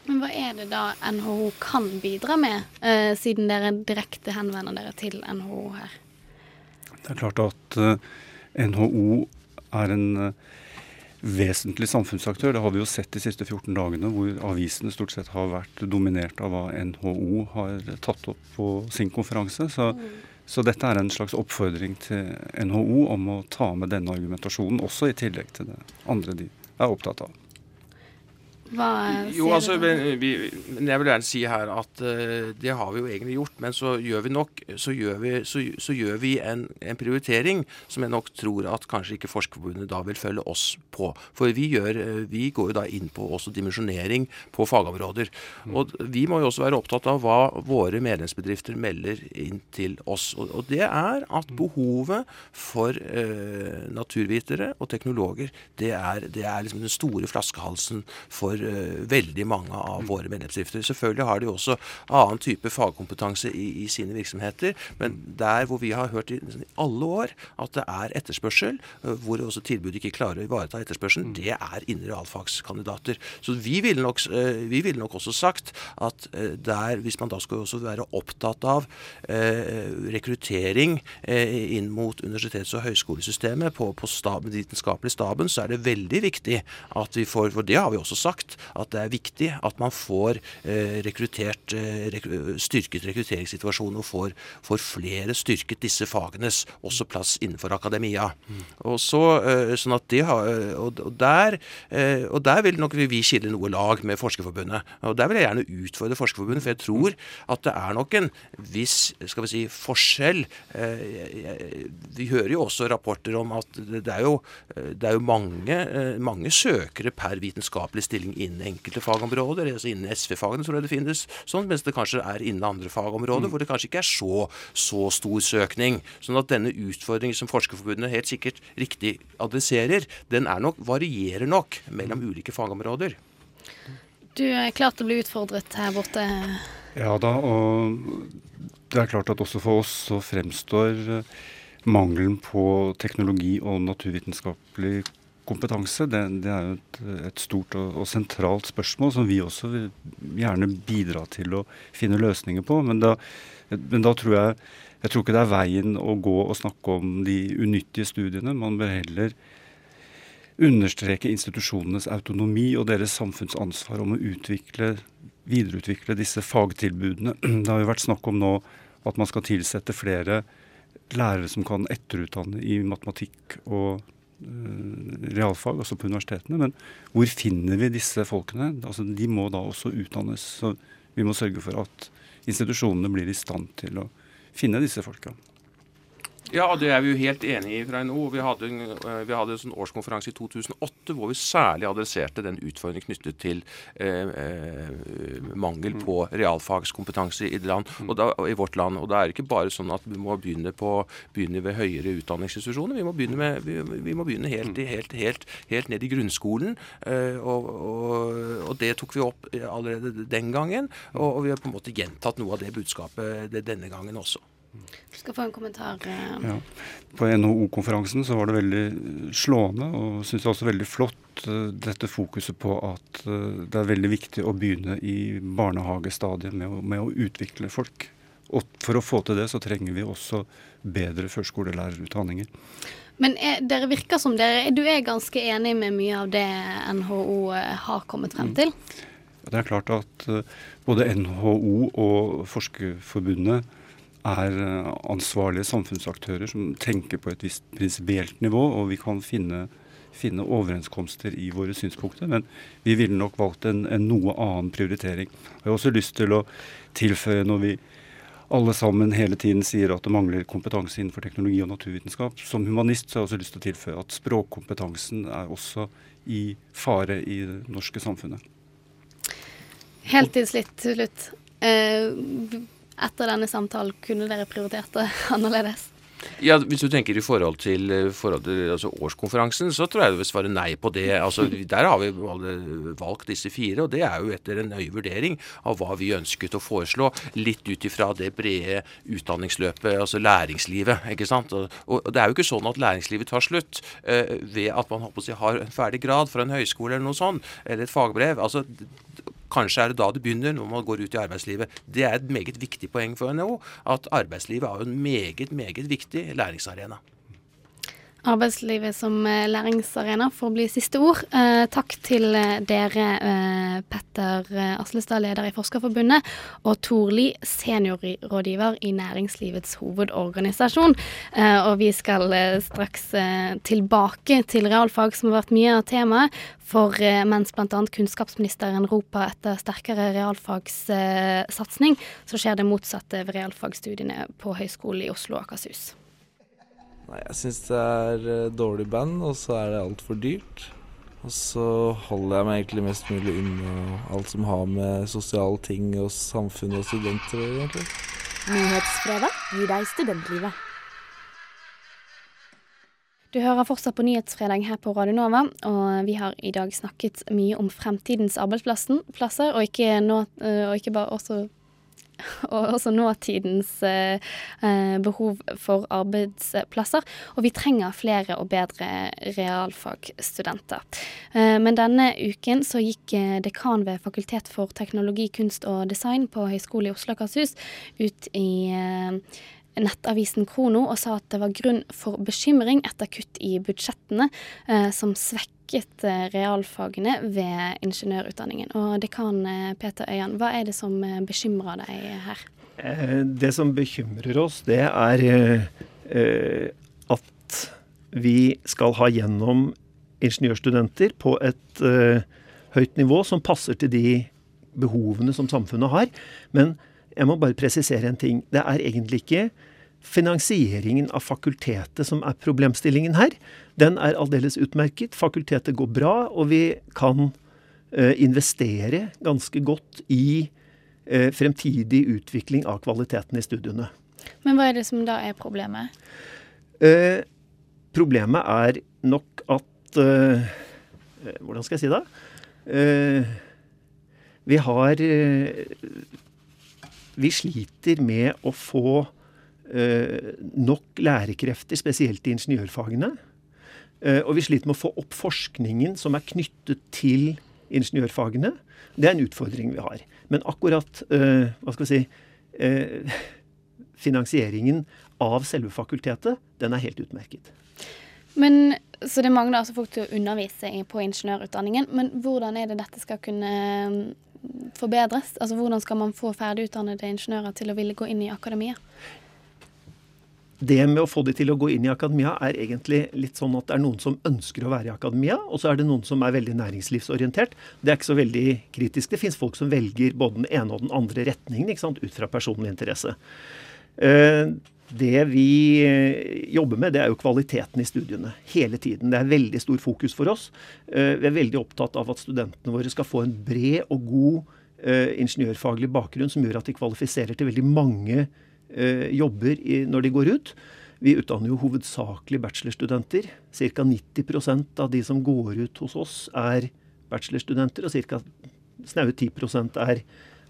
Men hva er det da NHO kan bidra med, eh, siden dere direkte henvender dere til NHO her? Det er klart at eh, NHO er en uh, vesentlig samfunnsaktør. Det har vi jo sett de siste 14 dagene, hvor avisene stort sett har vært dominert av hva NHO har tatt opp på sin konferanse. Så, så dette er en slags oppfordring til NHO om å ta med denne argumentasjonen, også i tillegg til det andre de er opptatt av. Hva jo, altså, men, vi, men jeg vil gjerne si her at uh, det har vi jo egentlig gjort. Men så gjør vi nok så gjør vi, så, så gjør vi en, en, prioritering som jeg nok tror at kanskje ikke Forskerforbundet da vil følge oss på. For vi, gjør, uh, vi går jo da inn på også dimensjonering på fagområder. Mm. Og vi må jo også være opptatt av hva våre medlemsbedrifter melder inn til oss. Og, og det er at mm. behovet for uh, naturvitere og teknologer, det er, det er liksom den store flaskehalsen for for uh, veldig mange av mm. våre medlemsbedrifter. Selvfølgelig har de også annen type fagkompetanse i, i, sine virksomheter, men der hvor vi har hørt i, i alle år at det er etterspørsel, uh, hvor også tilbudet ikke klarer å ivareta etterspørselen, mm. det er innen realfagskandidater. Så vi ville nok, uh, vi vil nok også sagt at der, hvis man da skal også være opptatt av rekruttering inn mot universitets- og høyskolesystemet på, på stab, vitenskapelig staben, så er det veldig viktig at vi får For det har vi også sagt sagt at det er viktig at man får eh, rekruttert, eh, styrket rekrutteringssituasjonen og får, får, flere styrket disse fagenes også plass innenfor akademia. Og så, eh, sånn det har, og, der, og der vil nok vi skille noe lag med Forskerforbundet. Og Der vil jeg gjerne utfordre Forskerforbundet, for jeg tror at det er nok en viss skal vi si, forskjell. Vi hører jo også rapporter om at det er jo, det er jo mange, mange søkere per vitenskapelig stilling innen enkelte fagområder. altså Innen SV-fagene tror jeg det finnes sånn, mens det kanskje er innen andre fagområder mm. hvor det kanskje ikke er så, så stor søkning. Sånn at denne utfordringen som Forskerforbundet helt sikkert riktig adresserer, den er nok, varierer nok mellom mm. ulike fagområder. Du er klart å bli utfordret her borte? Ja da, og det er klart at også for oss så fremstår eh, mangelen på teknologi og naturvitenskapelig kompetanse det, det er jo et, et stort og, og, sentralt spørsmål som vi også vil gjerne bidra til å finne løsninger på. Men da, men da tror jeg jeg tror ikke det er veien å gå og snakke om de unyttige studiene. Man bør heller understreke institusjonenes autonomi og deres samfunnsansvar om å utvikle, videreutvikle disse fagtilbudene. Det har jo vært snakk om nå at man skal tilsette flere lærere som kan etterutdanne i matematikk og realfag, altså på universitetene. Men hvor finner vi disse folkene? Altså, de må da også utdannes. Så vi må sørge for at institusjonene blir i stand til å finne disse folka. Ja, det er vi jo helt enig i fra NHO. Vi hadde, en, eh, vi hadde en sånn årskonferanse i 2008 hvor vi særlig adresserte den utfordringen knyttet til eh, eh, mangel på realfagskompetanse i, land, da, i, vårt land. Og da er det ikke bare sånn at vi må begynne, på, begynne ved høyere utdanningsinstitusjoner. Vi må begynne, med, vi, vi må begynne helt, helt, helt, helt, ned i grunnskolen. Eh, og, og, og, det tok vi opp allerede den gangen. Og, og vi har på en måte gjentatt noe av det budskapet denne gangen også. Du skal få en kommentar. Eh. Ja. På NHO-konferansen så var det veldig slående, og syns jeg også veldig flott, eh, dette fokuset på at eh, det er veldig viktig å begynne i barnehagestadiet med, med, å utvikle folk. Og for å få til det så trenger vi også bedre førskolelærerutdanninger. Men er, dere virker som dere Du er ganske enig med mye av det NHO har kommet frem mm. til? Det er klart at både NHO og Forskerforbundet er ansvarlige samfunnsaktører som tenker på et visst prinsipielt nivå, og vi kan finne, finne, overenskomster i våre synspunkter. Men vi ville nok valgt en, en noe annen prioritering. Jeg har også lyst til å tilføye når vi alle sammen hele tiden sier at det mangler kompetanse innenfor teknologi og naturvitenskap. Som humanist så har jeg også lyst til å tilføye at språkkompetansen er også i fare i det norske samfunnet. Helt til slutt. Eh, etter denne samtalen, kunne dere prioritert det annerledes? Ja, Hvis du tenker i forhold til, eh, forhold til altså årskonferansen, så tror jeg du vil svare nei på det. Altså, Der har vi valgt disse fire, og det er jo etter en nøye vurdering av hva vi ønsket å foreslå. Litt ut ifra det brede utdanningsløpet, altså læringslivet. ikke sant? Og, og, Det er jo ikke sånn at læringslivet tar slutt eh, ved at man håper å si, har en ferdig grad fra en høyskole eller noe sånt, eller et fagbrev. altså Kanskje er det da det begynner, når man går ut i arbeidslivet. Det er et meget viktig poeng for NHO, at arbeidslivet er en meget, meget viktig læringsarena. Arbeidslivet som eh, læringsarena får bli siste ord. Eh, takk til eh, dere, eh, Petter eh, Aslestad, leder i Forskerforbundet, og Tor Li, seniorrådgiver i Næringslivets hovedorganisasjon. Eh, og vi skal straks tilbake til realfag, som har vært mye av temaet. For mens bl.a. kunnskapsministeren roper etter sterkere realfagssatsing, så skjer det motsatte ved realfagsstudiene på Høgskolen i Oslo og Akershus. Nei, jeg syns det er uh, dårlig band, og så er det altfor dyrt. Og så holder jeg meg egentlig mest mulig unna alt som har med sosiale ting og samfunn og studenter å gjøre. Nyhetsfredag gir deg studentlivet. Du hører fortsatt på Nyhetsfredag her på Radio Nova, og vi har i dag snakket mye om fremtidens arbeidsplasser, og ikke, nå, eh, og ikke bare også og også nåtidens eh, eh, behov for arbeidsplasser. Og vi trenger flere og bedre realfagstudenter. Eh, men denne uken så gikk dekan ved Fakultet for teknologi, kunst og design på Høgskolen i Oslo og Akershus ut i nettavisen Krono og sa at det var grunn for bekymring etter kutt i budsjettene som svekket eh, realfagene ved ingeniørutdanningen. Og dekan eh, Peter Øyan, hva er det som eh, bekymrer deg her? Det som bekymrer oss, det er at vi skal ha gjennom ingeniørstudenter på et høyt nivå som passer til de behovene som samfunnet har. Men jeg må bare presisere en ting. Det er egentlig ikke finansieringen av fakultetet som er problemstillingen her. Den er aldeles utmerket. Fakultetet går bra, og vi kan uh, investere ganske godt i uh, fremtidig utvikling av kvaliteten i studiene. Men hva er det som da er problemet? Eh, problemet er nok at Hvordan skal jeg si det? vi har vi sliter med å få eh, nok lærekrefter, spesielt i ingeniørfagene. Eh, og vi sliter med å få opp forskningen som er knyttet til ingeniørfagene. Det er en utfordring vi har. Men akkurat eh, hva skal vi si, eh, finansieringen av selve fakultetet, den er helt utmerket. Men, så det mangler altså folk til å undervise på ingeniørutdanningen. Men hvordan er det dette skal kunne forbedres? Altså Hvordan skal man få ferdigutdannede ingeniører til å ville gå inn i akademia? Det med å få de til å gå inn i akademia er egentlig litt sånn at det er noen som ønsker å være i akademia, og så er det noen som er veldig næringslivsorientert. Det er ikke så veldig kritisk. Det fins folk som velger både den ene og den andre retningen ikke sant? ut fra personlig interesse. Eh, det vi eh, jobber med, det er jo kvaliteten i studiene. Hele tiden. Det er veldig stor fokus for oss. Eh, vi er veldig opptatt av at studentene våre skal få en bred og god ingeniørfaglig bakgrunn som gjør at de kvalifiserer til veldig mange Eh, jobber i, når de går ut. Vi utdanner jo hovedsakelig bachelorstudenter. Ca. 90% av de som går ut hos oss, er bachelorstudenter, og ca. snaue 10 er,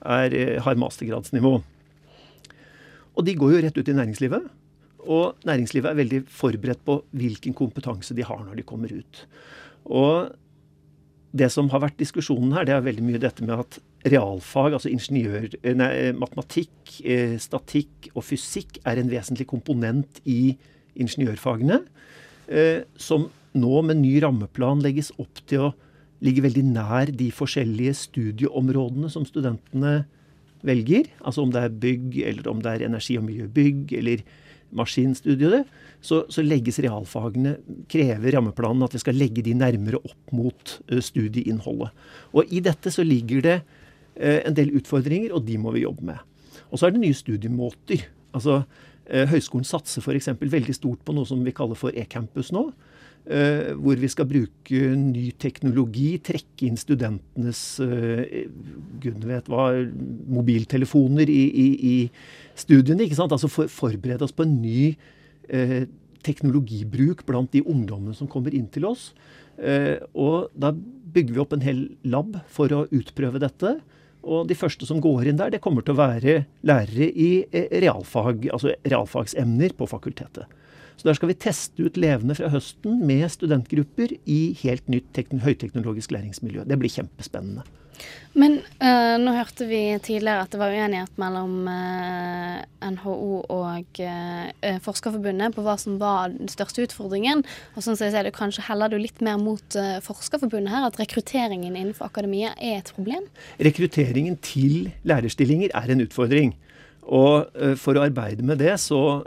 er, eh, har mastergradsnivå. Og de går jo rett ut i næringslivet. Og næringslivet er veldig forberedt på hvilken kompetanse de har når de kommer ut. Og det som har vært diskusjonen her, det er veldig mye dette med at realfag, altså ingeniør, eh, nei, eh, matematikk, eh, statikk og fysikk, er en vesentlig komponent i ingeniørfagene. som nå med ny rammeplan legges opp til å ligge veldig nær de forskjellige studieområdene som studentene velger. Altså om det er bygg, eller om det er energi- og miljøbygg, eller maskinstudiet, så, så, legges realfagene Krever rammeplanen at vi skal legge de nærmere opp mot studieinnholdet. Og i dette så ligger det en del utfordringer, og de må vi jobbe med. Og så er det nye studiemåter. Altså, uh, Høgskolen satser f.eks. veldig stort på noe som vi kaller for e-campus nå. Uh, hvor vi skal bruke ny teknologi, trekke inn studentenes gud vet hva, mobiltelefoner i, i, i studiene. ikke sant? Altså for, Forberede oss på en ny eh, teknologibruk blant de ungdommene som kommer inn til oss. og da bygger vi opp en hel lab for å utprøve dette. Og de første som går inn der, det kommer til å være lærere i realfag, altså realfagsemner på fakultetet. Så der skal vi teste ut levende fra høsten med studentgrupper i helt nytt høyteknologisk læringsmiljø. Det blir kjempespennende. Men uh, nå hørte vi tidligere at det var uenighet mellom uh, eh, NHO og uh, Forskerforbundet på hva som var den største utfordringen. Og sånn som jeg ser det, kanskje heller du litt mer mot Forskerforbundet her, at rekrutteringen innenfor akademia er et problem? Rekrutteringen til lærerstillinger er en utfordring. Og for å arbeide med det, så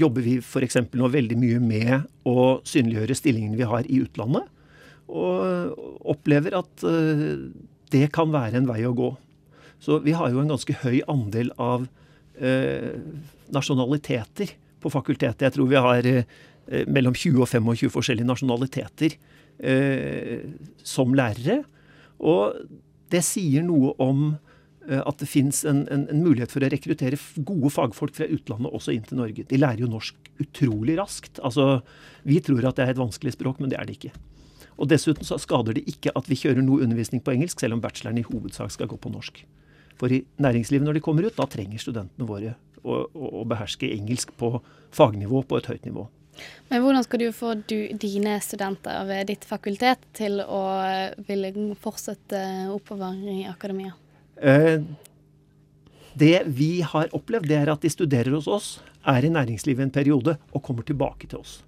jobber vi f.eks. nå veldig mye med å synliggjøre stillingene vi har i utlandet. Og opplever at uh, det kan være en vei å gå. Så vi har jo en ganske høy andel av nasjonaliteter på fakultetet. Jeg tror vi har mellom 20 og 25 forskjellige nasjonaliteter som lærere. Og det sier noe om Eh, at det fins en, en, en, mulighet for å rekruttere gode fagfolk fra utlandet også inn til Norge. De lærer jo norsk utrolig raskt. Altså, Vi tror at det er et vanskelig språk, men det er det ikke. Og Dessuten så skader det ikke at vi kjører noe undervisning på engelsk, selv om bacheloren i hovedsak skal gå på norsk. For i næringslivet når de kommer ut, da trenger studentene våre å, å, beherske engelsk på fagnivå på et høyt nivå. Men hvordan skal du få du, dine studenter ved ditt fakultet til å ville fortsette oppover i akademia? Eh, det vi har opplevd, det er at de studerer hos oss, er i næringslivet en periode og kommer tilbake til oss.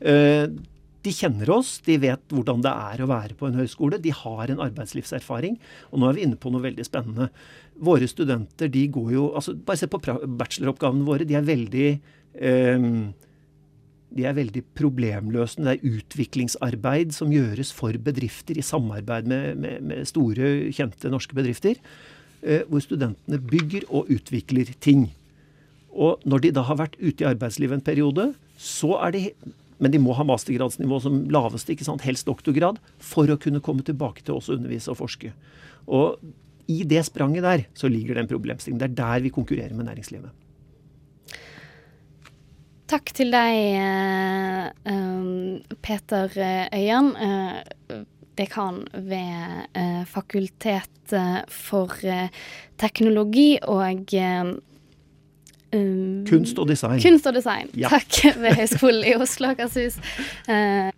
Eh, de kjenner oss, de vet hvordan det er å være på en høyskole. De har en arbeidslivserfaring. Og nå er vi inne på noe veldig spennende. Våre studenter de går jo altså Bare se på bacheloroppgavene våre. De er veldig eh, de er veldig problemløsende. Det er utviklingsarbeid som gjøres for bedrifter i samarbeid med, med, med store, kjente norske bedrifter. Eh, hvor studentene bygger og utvikler ting. Og når de da har vært ute i arbeidslivet en periode, så er de Men de må ha mastergradsnivå som laveste, ikke sant, helst doktorgrad, for å kunne komme tilbake til oss og undervise og forske. Og i det spranget der så ligger det en problemstilling. Det er der vi konkurrerer med næringslivet. Takk til deg, eh, Peter Øyan dekan ved eh, Fakultet for eh, teknologi og um, Kunst og design. Kunst og design. Ja. Takk, ved Høgskolen i Oslo og Akershus. Uh,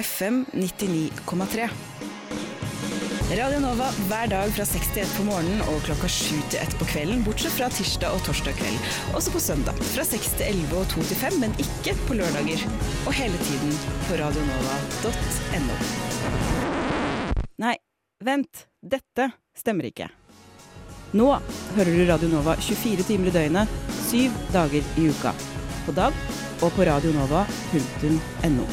FM 99,3. Radio Nova hver dag fra 6 til 1 på morgenen og klokka 7 til 1 på kvelden, bortsett fra tirsdag og torsdag kveld. Også på søndag fra 6 til 11 og 2 til 5, men ikke på lørdager. Og hele tiden på radionova.no. Nei, vent. Dette stemmer ikke. Nå hører du Radio Nova 24 timer i døgnet, syv dager i uka. På DAB og på radionova.no.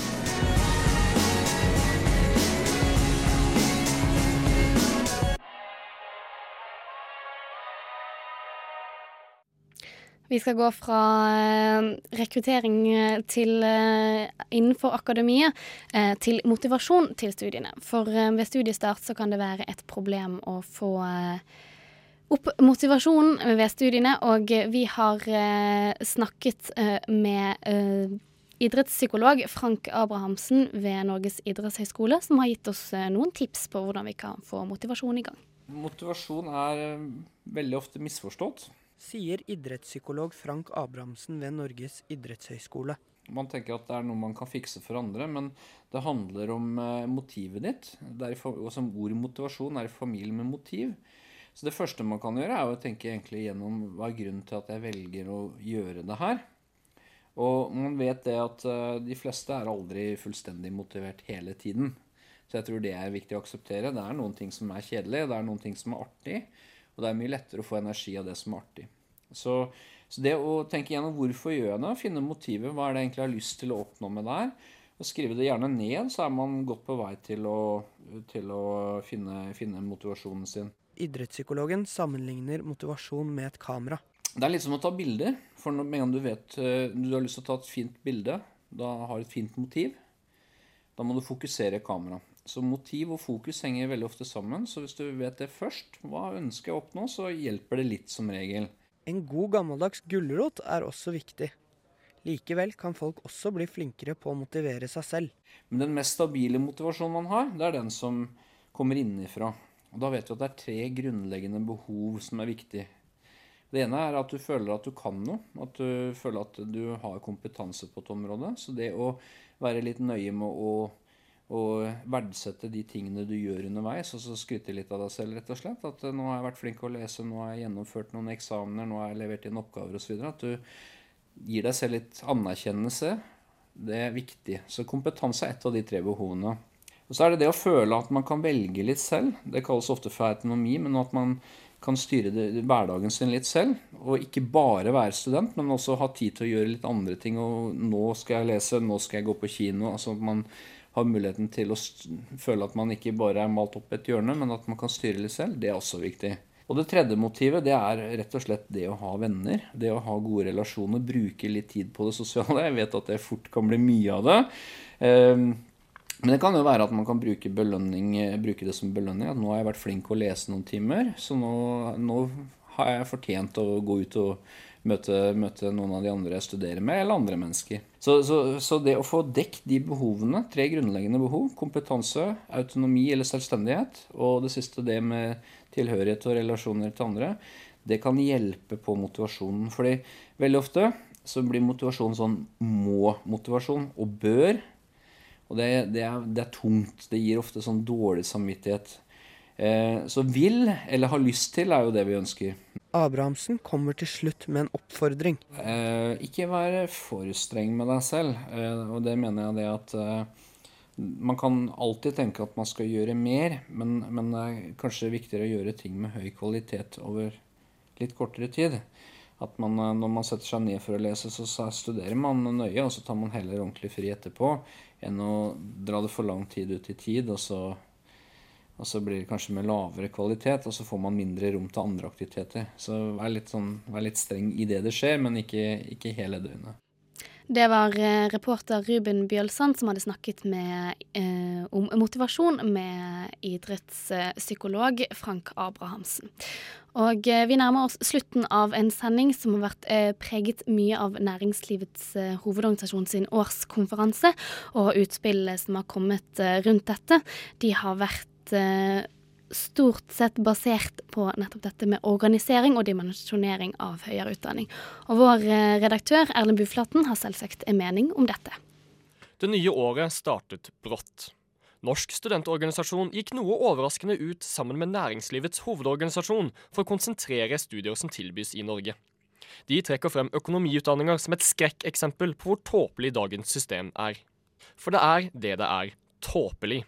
Vi skal gå fra eh, rekruttering eh, til, eh, innenfor akademiet til motivasjon til studiene. For ved studiestart så kan det være et problem å få opp motivasjonen ved studiene, og vi har snakket med idrettspsykolog Frank Abrahamsen ved Norges idrettshøgskole, som har gitt oss noen tips på hvordan vi kan få motivasjon i gang. Motivasjon er veldig ofte misforstått sier idrettspsykolog Frank Abrahamsen ved Norges idrettshøgskole. Man tenker at det er noe man kan fikse for andre, men det handler om eh, motivet ditt. og som ord motivasjon er i familie med motiv. Så det første man kan gjøre, er å tenke egentlig gjennom hva er grunnen til at jeg velger å gjøre det her. Og man vet det at eh, de fleste er aldri fullstendig motivert hele tiden. Så jeg tror det er viktig å akseptere. Det er noen ting som er kjedelig, det er noen ting som er artig. Og det er mye lettere å få energi av det som er artig. Så, så det å tenke gjennom hvorfor gjør jeg det, finne motivet, hva er det jeg egentlig har lyst til å oppnå med det her, og skrive det gjerne ned, så er man godt på vei til å, til å finne, finne motivasjonen sin. Idrettspsykologen sammenligner motivasjon med et kamera. Det er litt som å ta bilder. For med en gang du vet eh, du har lyst til å ta et fint bilde, da har et fint motiv, da må du fokusere kamera. Så motiv og fokus henger veldig ofte sammen. Så hvis du vet det først, hva ønsker jeg å oppnå, så hjelper det litt som regel. En god gammeldags gulrot er også viktig. Likevel kan folk også bli flinkere på å motivere seg selv. Men den mest stabile motivasjonen man har, det er den som kommer innenfra. Og Da vet vi at det er tre grunnleggende behov som er viktige. Det ene er at du føler at du kan noe. At du føler at du har kompetanse på et område. Så det å være litt nøye med å, å verdsette de tingene du gjør underveis, og så skryte litt av deg selv, rett og slett. At nå har jeg vært flink til å lese, nå har jeg gjennomført noen eksamener, nå har jeg levert inn oppgaver osv. At du gir deg selv litt anerkjennelse. Det er viktig. Så kompetanse er et av de tre behovene. Og så er det det å føle at man kan velge litt selv. Det kalles ofte for autonomi, men at man kan styre hverdagen sin litt selv. Og ikke bare være student, men også ha tid til å gjøre litt andre ting. Og nå skal jeg lese, nå skal jeg gå på kino. Altså at man har muligheten til å føle at man ikke bare er malt opp et hjørne, men at man kan styre litt selv. Det er også viktig. Og det tredje motivet det er rett og slett det å ha venner. Det å ha gode relasjoner. Bruke litt tid på det sosiale. Jeg vet at det fort kan bli mye av det. Men det kan jo være at man kan bruke, bruke det som belønning. At nå har jeg vært flink å lese noen timer, så nå, nå har jeg fortjent å gå ut og møte, møte, noen av de andre jeg studerer med, eller andre mennesker. Så, så, så, det å få dekket de behovene, tre grunnleggende behov, kompetanse, autonomi eller selvstendighet, og det siste det med tilhørighet og relasjoner til andre, det kan hjelpe på motivasjonen. Fordi veldig ofte så blir motivasjonen sånn må-motivasjon og bør. Og det, det, er, det, er, tungt. Det gir ofte sånn dårlig samvittighet. Eh, så vil, eller har lyst til, er jo det vi ønsker. Abrahamsen kommer til slutt med en oppfordring. Eh, ikke være for streng med deg selv. Eh, og det mener jeg det at eh, man kan alltid tenke at man skal gjøre mer, men, men, det er kanskje viktigere å gjøre ting med høy kvalitet over litt kortere tid. At man, eh, når man setter seg ned for å lese, så studerer man nøye, og så tar man heller ordentlig fri etterpå, enn å dra det for lang tid ut i tid, og så, og så blir det kanskje med lavere kvalitet, og så får man mindre rom til andre aktiviteter. Så vær litt, sånn, vær litt streng i det det skjer, men ikke, ikke hele døgnet. Det var eh, reporter Ruben Bjølsand som hadde snakket med, eh, om motivasjon med idrettspsykolog Frank Abrahamsen. Og eh, vi nærmer oss slutten av en sending som har vært eh, preget mye av Næringslivets eh, hovedorganisasjon sin årskonferanse, og utspillene som har kommet eh, rundt dette. De har vært stort sett basert på nettopp dette med organisering og dimensjonering av høyere utdanning. Og vår eh, redaktør Erlend Buflaten har selvsagt en mening om dette. Det nye året startet brått. Norsk studentorganisasjon gikk noe overraskende ut sammen med Næringslivets hovedorganisasjon for å konsentrere studier som tilbys i Norge. De trekker frem økonomiutdanninger som et skrekkeksempel på hvor tåpelig dagens system er. For det er det det er tåpelig.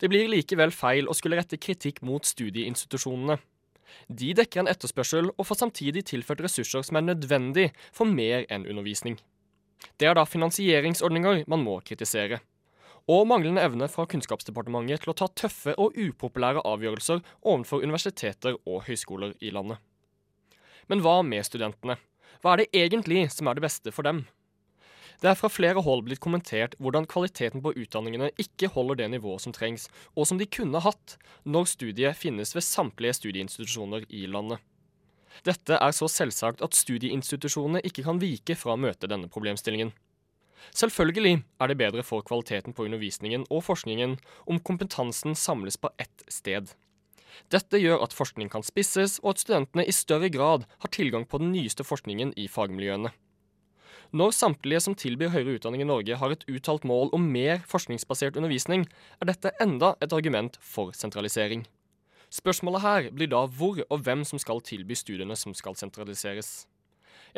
Det blir likevel feil å skulle rette kritikk mot studieinstitusjonene. De dekker en etterspørsel og får samtidig tilført ressurser som er nødvendig for mer enn undervisning. Det er da finansieringsordninger man må kritisere. Og manglende evne fra Kunnskapsdepartementet til å ta tøffe og upopulære avgjørelser overfor universiteter og høyskoler i landet. Men hva med studentene? Hva er det egentlig som er det beste for dem? Det er fra flere hold blitt kommentert hvordan kvaliteten på utdanningene ikke holder det nivået som trengs, og som de kunne hatt, når studiet finnes ved samtlige studieinstitusjoner i landet. Dette er så selvsagt at studieinstitusjonene ikke kan vike fra å møte denne problemstillingen. Selvfølgelig er det bedre for kvaliteten på undervisningen og forskningen om kompetansen samles på ett sted. Dette gjør at forskning kan spisses, og at studentene i større grad har tilgang på den nyeste forskningen i fagmiljøene. Når samtlige som tilbyr høyere utdanning i Norge har et uttalt mål om mer forskningsbasert undervisning, er dette enda et argument for sentralisering. Spørsmålet her blir da hvor og hvem som skal tilby studiene som skal sentraliseres.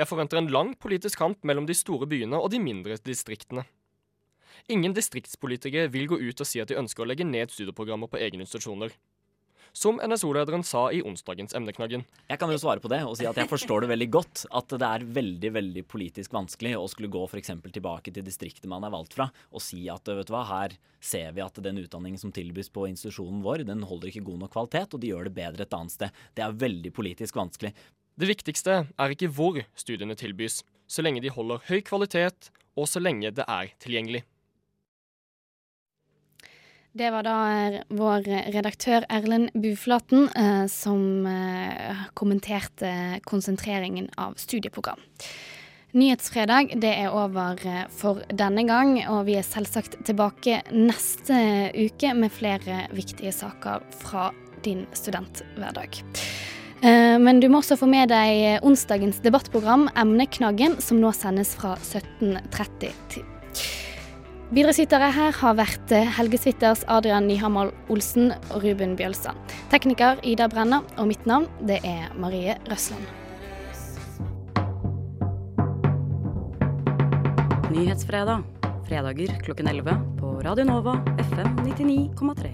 Jeg forventer en lang politisk kamp mellom de store byene og de mindre distriktene. Ingen distriktspolitikere vil gå ut og si at de ønsker å legge ned studieprogrammer på egne institusjoner. Som NSO-lederen sa i onsdagens emneknaggen. Jeg kan jo svare på det og si at jeg forstår det veldig godt. At det er veldig veldig politisk vanskelig å skulle gå f.eks. tilbake til distriktet man er valgt fra, og si at vet du hva, her ser vi at den utdanningen som tilbys på institusjonen vår, den holder ikke god nok kvalitet, og de gjør det bedre et annet sted. Det er veldig politisk vanskelig. Det viktigste er ikke hvor studiene tilbys, så lenge de holder høy kvalitet, og så lenge det er tilgjengelig. Det var da eh, vår redaktør Erlend Buflaten eh, som eh, kommenterte konsentreringen av studieprogram. Nyhetsfredag det er over eh, for denne gang, og vi er selvsagt tilbake neste uke med flere viktige saker fra din studenthverdag. Eh, men du må også få med deg onsdagens debattprogram Emneknaggen, som nå sendes fra 17.30 Bidragsytere her har vært eh, Helge Switters, Adrian Nyhammer Olsen og Ruben Bjølstad. Tekniker Ida Brenna, og mitt navn det er Marie Røsland. Nyhetsfredag. Fredager klokken 11 på Radio Nova FM 99,3.